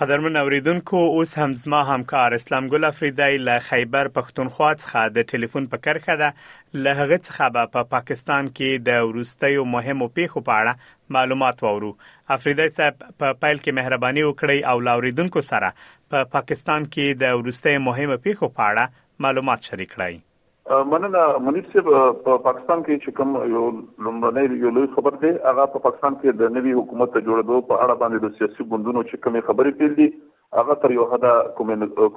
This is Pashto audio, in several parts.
قدرمن اوریدونکو اوس هم زما همکار اسلام ګل افریدی له خیبر پښتونخوا څخه د ټلیفون په کرخه ده له هغه څخه به په پاکستان کې د وروستیو مهمو پیښو په اړه معلومات وورو افریدی صاحب په پیل کې مهرباني وکړئ او لاوریدونکو سره په پا پاکستان کې د وروستیو مهمو پیښو په اړه معلومات شریک کړئ مننه منیب صاحب په پاکستان کې چې کوم یو لومړنۍ یو لوی خبر دی هغه په پاکستان کې د نوي حکومت ته جوړېدو په اړه باندې د سیاسي ګوندونو چې کومې خبرې پیل دي هغه تر یو حده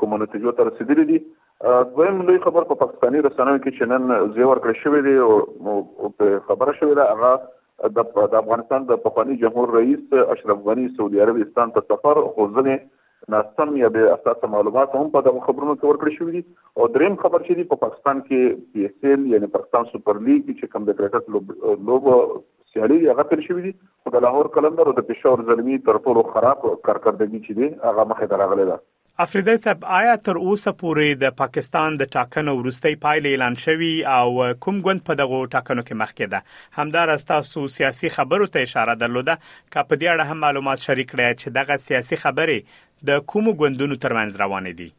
کومو نتیجو ته رسیدلې دي دویم لوی خبر په پاکستاني رسنیو کې چې نن زی ورکړ شوې دي او په خبره شوې ده هغه د افغانستان د پخوانی جمهور رئیس اشرف غنی سعودي عربستان ته سفر خو ځنې ناسم یا بې اساسه معلومات هم په دغو خبرونو کې ورکړل شوي دي او دریم خبر چې دی په پاکستان کې پی ایس ایل یعنی پاکستان سپر لیګ چې کوم د کرکټ لوبه سیالي دي هغه تل شوي دي خو د لاهور قلندر او د پېښور زلمي تر ټولو خراب کارکردګي چې دی هغه مخې ته راغلې ده افریدی صاحب آیا تر اوسه پورې د پاکستان د ټاکنو وروستۍ پایلې اعلان شوي او کوم ګوند په دغو ټاکنو کې مخکې ده همدارس تاسو سیاسي خبرو ته اشاره درلوده که په دې اړه هم معلومات شریک کړئ چې دغه سیاسي خبرې د کومو ګوندونو ترمنځ روانې دي؟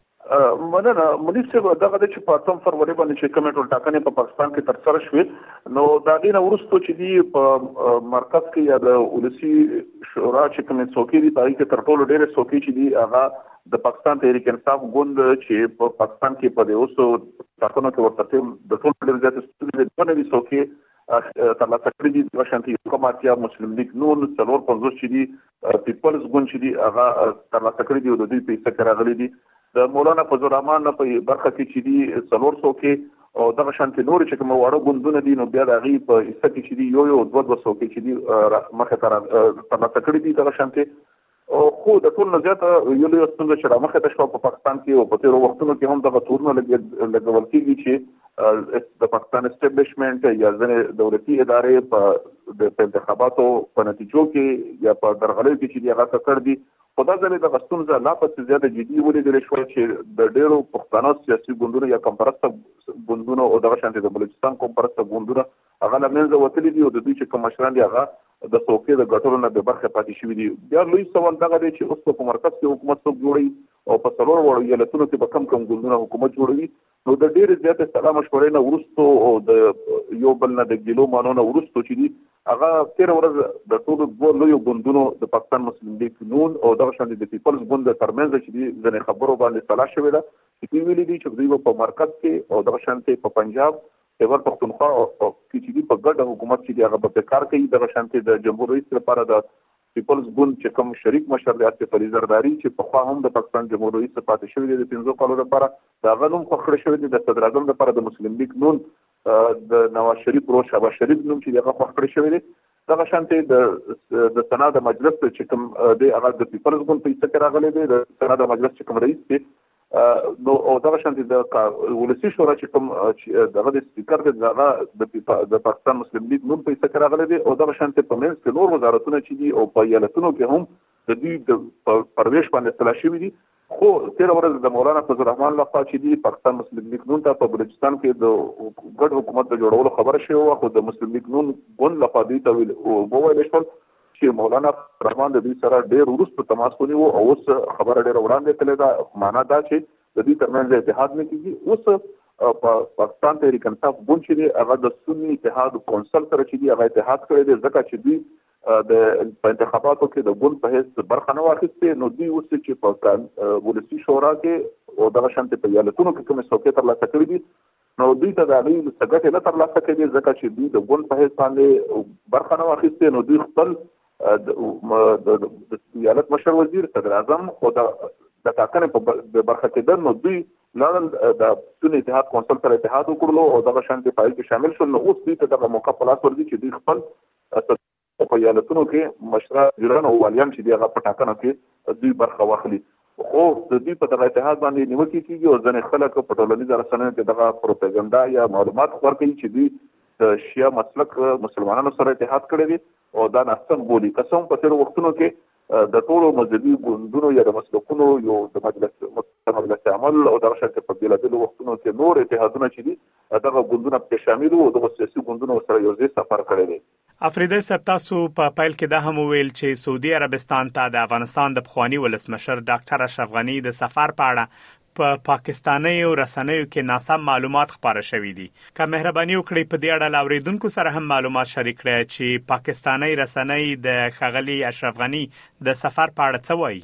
مننه منیر صاحب دغه د چې په اتم فروری باندې چې کومې ټولټاکنې په پاکستان کې تر سره شوې نو دا غینه ورستو چې دی په مرکز کې یا د ولسی شورا چې کومې څوکۍ دي پای کې تر ټولو ډېرې څوکۍ چې دی هغه د پاکستان تحریک انصاف ګوند چې په پاکستان کې په دې اوسو ټاکنو کې ورته د ټولو ډېر زیات ستونزې د بنوي څوکۍ ترلاسه کړی دي د شانتي یو کوم اتیا مسلم لیګ نون څلور پنځوس چې دي پیپلز ګوند چې دي هغه ترلاسه کړی دي او د دوی په حصہ کې راغلي دي د مولانا فضل الرحمن په برخه کې چې دي څلور سو کې او دغه شانتي نور چې کوم وړو ګوندونه دي نو بیا د غي په حصہ کې چې دي یو یو دوه دوه سو کې چې دي مخه تر ترلاسه کړی دي دغه شانتي خو د ټول نه زیاته یو لوی ستونزه چې رامخې ته شوه په پاکستان کې او په تیرو وختونو کې هم دغه تورونه لګول کیږي چې د پاکستان اسټابلیشمنټ یا ځینې دولتي ادارې په د انتخاباتو په نتیجو کې یا په درغلیو کې چې هغه کړ دي خو دا ځلې د غستونزه لا پسې زیاته جدي ولیدل شو چې د ډیرو پښتنو سیاسي ګوندونو یا کمپرسته ګوندونو او دغه شانتي د بلوچستان کمپرسته ګوندونو هغه له منځه وتلي دي او د دوی چې کوم مشران دي هغه د سوکې د ګټلو نه بې برخې پاتې شوي دي بیا لوی سوال دغه دی چې اوس په مرکز کې حکومت څوک جوړوي او په څلور وړو ایالتونو کې به کم کم ګوندونه حکومت جوړوي نو د ډېر زیات سلام مشورې نه ورستو او د یو بل نه د ګیلو مانو نه ورستو چې دي هغه تیر ورځ د ټولو دوه لوی ګوندونو د پاکستان مسلم لیگ نون او دغه شان د پیپلز ګوند ترمنځ چې دي د خبرو باندې صلاح شوې ده چې ویلي دي چې دوی په مرکز کې او دغه شان په پنجاب خیبر پښتونخوا او کې چې دي په ګډه حکومت چې دی هغه په کار کوي دغه شانتې د جمهور رئیس لپاره د پیپلز ګوند چې کوم شریک مشر دی اصف علي زرداري چې پخوا هم د پاکستان جمهور رئیس پاتې شوی دی د پنځو کالو لپاره د هغه نوم خوښ کړی شوی دی د صدر اعظم لپاره د مسلم لیګ نون د نواز شریف ورور شهباز شریف نوم چې هغه خوښ کړی شوی دی دغه شانتې د د سنا د مجلس چې کوم دی هغه د پیپلز ګوند په حصه کې راغلی دی د سنا د مجلس چې کوم رئیس دی نو او دا شان دي د ولسی شورا چې کوم دغه د سپیکر د دغه د پاکستان مسلم لیګ نوم په څیر راغلی دی او دا شان ته په منځ کې نور وزارتونه چې دي او په ایالتونو کې هم د دې د پرویش باندې اصلاح شوی دي خو تیر ورځ د مولانا فضل الرحمن لخوا چې دی پاکستان مسلم لیګ نون ته په بلوچستان کې د ګډ حکومت د جوړولو خبره شوې و خو د مسلم لیګ نون ګوند لخوا دی ته ویل او وویل شو چې مولانا رحمان د دوی سره ډېر وروسته تماس ونیو او اوس خبره ډېره وړاندې تللې ده معنا دا چې د دوی ترمنځ اتحاد نه کیږي اوس په پاکستان تحریک انصاف ګوند چې دی هغه د سنی اتحاد کونسل سره چې دی هغه اتحاد کړی دی ځکه چې دوی د په انتخاباتو کې د ګوند په هیڅ برخه نه واخیستې نو دوی اوس چې په ولسی شورا کې او دغه شانتي په یالتونو کې کومه څوکۍ ترلاسه کړې دي نو دوی ته د هغوی څه ګټې نه ترلاسه کېدې ځکه چې دوی د ګوند په حیث باندې برخه نه واخیستې نو دوی خپل د ایالت مشر وزیر صدر اعظم خو د د ټاکنې په برخه کې د نو دوی لړل د سن اتحاد کونسل سره اتحاد وکړلو او دغه شان په پایل کې شامل شول نو اوس دوی ته دغه موقع په لاس ورځي چې دوی خپل خو په ایالتونو کې مشران او والیان چې دي هغه په ټاکنو کې دوی برخه واخلي خو د دوی په دغه اتحاد باندې نیوکې کیږي او ځینې خلک په ټولنیزو رسنیو کې دغه پروپاګاندا یا معلومات خپور کوي چې دوی د شیا مسلک مسلمانانو سره اتحاد کړی دی او دا ناسم بولی که څوم په تیر وختونو کې د ټولو مذهبي ګوندونو یا د مسلکونو یو د مجلس مجلس عمل او د شرط په بیل بیل وختونو کې نور اتحادونه چې دي دغه ګوندونه په شامل وو د سیاسي ګوندونو سره یو ځای سفر کړی دی افریدی صاحب تاسو په پیل کې دا هم وویل چې سعودي عربستان ته د افغانستان د پخواني ولسمشر ډاکټر اشرف غني د سفر په اړه په پاکستانیو رسنیو کې ناسم معلومات خپاره شوي دي که مهرباني وکړئ په دې اړه له اورېدونکو سره هم معلومات شریک کړئ چې پاکستاني رسنۍ د ښاغلي اشرف غني د سفر په اړه څه وایي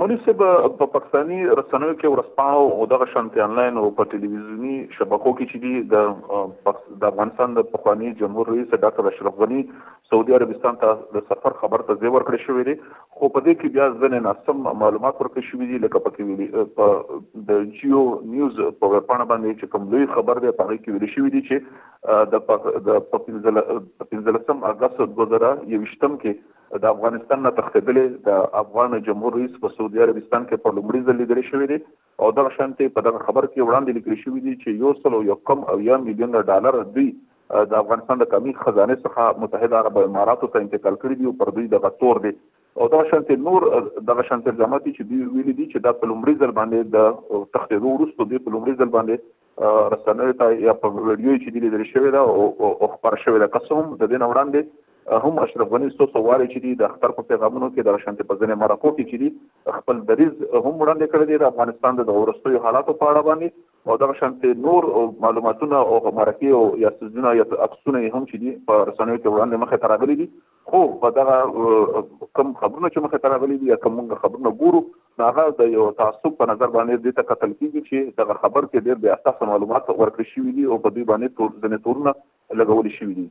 مولوي صاحب په پاکستاني رسنیو کې ورسپاڼو او دغه شانتي انلاین او په ټلویزیوني شبکو کې چې دي د د افغانستان د پخوانی جمهور رئیس ډاکټر اشرف غني سعودي عربستان ته د سفر خبر ته ځای ورکړی شوی دی خو په دې کې بیا ځنې ناسم معلومات ورکړی شوی دي لکه پکې ویلي په د جیو نیوز په ویبپاڼه باندې چې کوم لوی خبر دی په هغه کې ویل شوی دی چې د د 15 اگست 2021 کې د افغانستان نه تښتېدلې د افغان جمهور رئیس په سعودي عربستان کې په لومړي ځل لیدل شوې دي او دغه شانتې په دغه خبر کې وړاندې لیکل شوې دي چې یو سل او یو کم او یا میلیون ډالر دوی د افغانستان د کمی خزانه څخه متحده عرب اماراتو ته انتقال کړی دی او پر دوی دغه تور دی او دا شانت نور دغه شانت الزامات چې دوی ویل دي چې دا په لومړي ځل باندې د تختیدو وروسته دوی په لومړي ځل باندې رسنیو ته یا په ویډیو چې دی لیدل شوې ده او خبر شوې ده که څه هم د دې نه وړاندې هم اشرف غني څو څو وارې چې دی د اختر په پیغامونو کې د شانتي په ځینې مرکو کې چې دی خپل دریز هم وړاندې کړی دی د افغانستان د ورستیو حالاتو په اړه باندې او دغه شانتي نور معلوماتونه او مرکې او یا سزونه یا عکسونه هم چې دی په رسنیو کې وړاندې مخه تراغلي دي خو په دغه کم خبرونه چې مخه ترغلي دي یا کوم خبرونه ګورو هغه د یو تعصب په نظر باندې د ته قتل کیږي چې دغه خبر کې ډېر بیا اساس معلومات ورکړي شوی دي او په دې باندې تور ځنې تورونه لګول شوی دي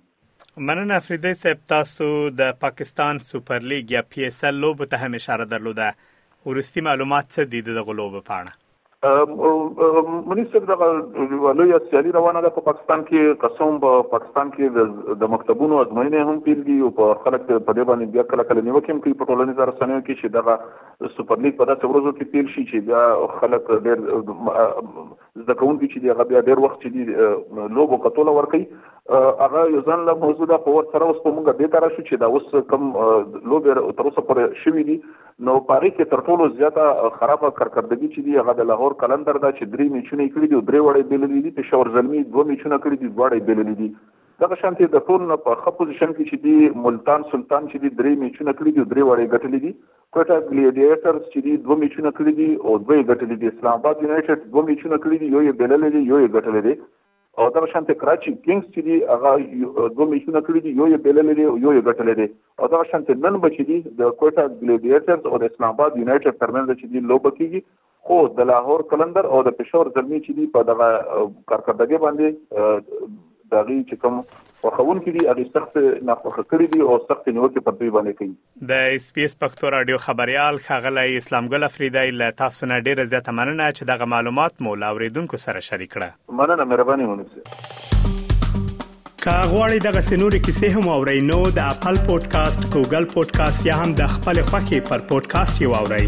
مننه افریدی صاحب تاسو د پاکستان سوپر لیګ یا پی اس ال لوبو ته هم اشاره درلوده ورستی معلومات څه دي دغه لوبو په اړه منیز صاحب دغه یوه لویه سیالي روانه ده په پاکستان کې که څه هم په پاکستان کې د مکتبونو ازموینې هم پیل دي او په خلک په دې باندې بیا کله کله نیوکې هم کوي په ټولنیزو رسنیو کې چې دغه سپر لیګ په داسې ورځو کې پیل شي چې بیا خلک ډېر زده کوونکي چې دي هغه بیا ډېر وخت چې دي لوبو کتو له ورکوي هغه یو ځان له موضوع ده خو ورسره اوس په موږ دې ته راشو چې دا اوس کوم لوبې تر اوسه پورې شوي دي نو په هغې کې تر ټولو زیاته خرابه کرکردګي چې دي هغه د لاهور کلندر ده چې درې میچونه یې کړي دي او درې واړه یې بېللي دي، پېښور زلمي دوه میچونه کړي دي دواړه یې بېللي دي. دغه شانتې د ټولو نه په ښه پوزیشن کې چې دي ملتان سلطان چې دي درې میچونه کړي دي او درې واړه یې ګټلي دي، کویټه ګلیډیټرز چې دي دوه میچونه کړي دي او دوه یې ګټلي دي، اسلام اباد یونایټډ دوه میچونه کړي دي یو یې بېللی دی یو یې ګټلی دی. او دا شانت کراچي کینګز چې دی هغه دوه میچونه کړی دي یو یې بللې دي او یو یې ګټلې دي او دا شانت نن به چې دی د کوټا ګلیډیټرز او د اسلام آباد یونایټډ ترمنځ چې دی لوب کیږي خو د لاهور کلندر او د پېښور زلمی چې دی په دغه کارکردګي باندې دغه چې کوم وخون کې دي هغه سخت ناخوښه کړی دي او سخت نیوکه پر دوی باندې کوي د اس پی اس پښتو رادیو خبریال ښاغلی اسلام ګل افریدی له تاسو نه ډیره زیاته مننه چې دغه معلومات مو له اوریدونکو سره شریک کړه. مننه مهرباني مونږ سي. که غواړئ دغه سنوري کیسې هم او رینو د خپل پودکاسټ ګوګل پودکاسټ یا هم د خپل خاكي پر پودکاسټ یو اورئ